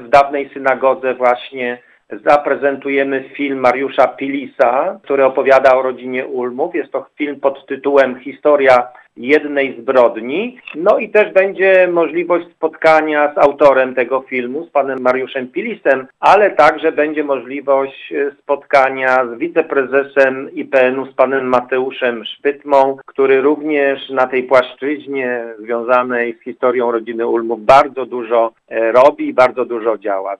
w dawnej synagodze właśnie zaprezentujemy film Mariusza Pilisa, który opowiada o rodzinie Ulmów. Jest to film pod tytułem Historia jednej zbrodni. No i też będzie możliwość spotkania z autorem tego filmu, z panem Mariuszem Pilisem, ale także będzie możliwość e, spotkania z wiceprezesem IPN-u, z panem Mateuszem Szpytmą, który również na tej płaszczyźnie związanej z historią rodziny Ulmów bardzo dużo e, robi i bardzo dużo działa.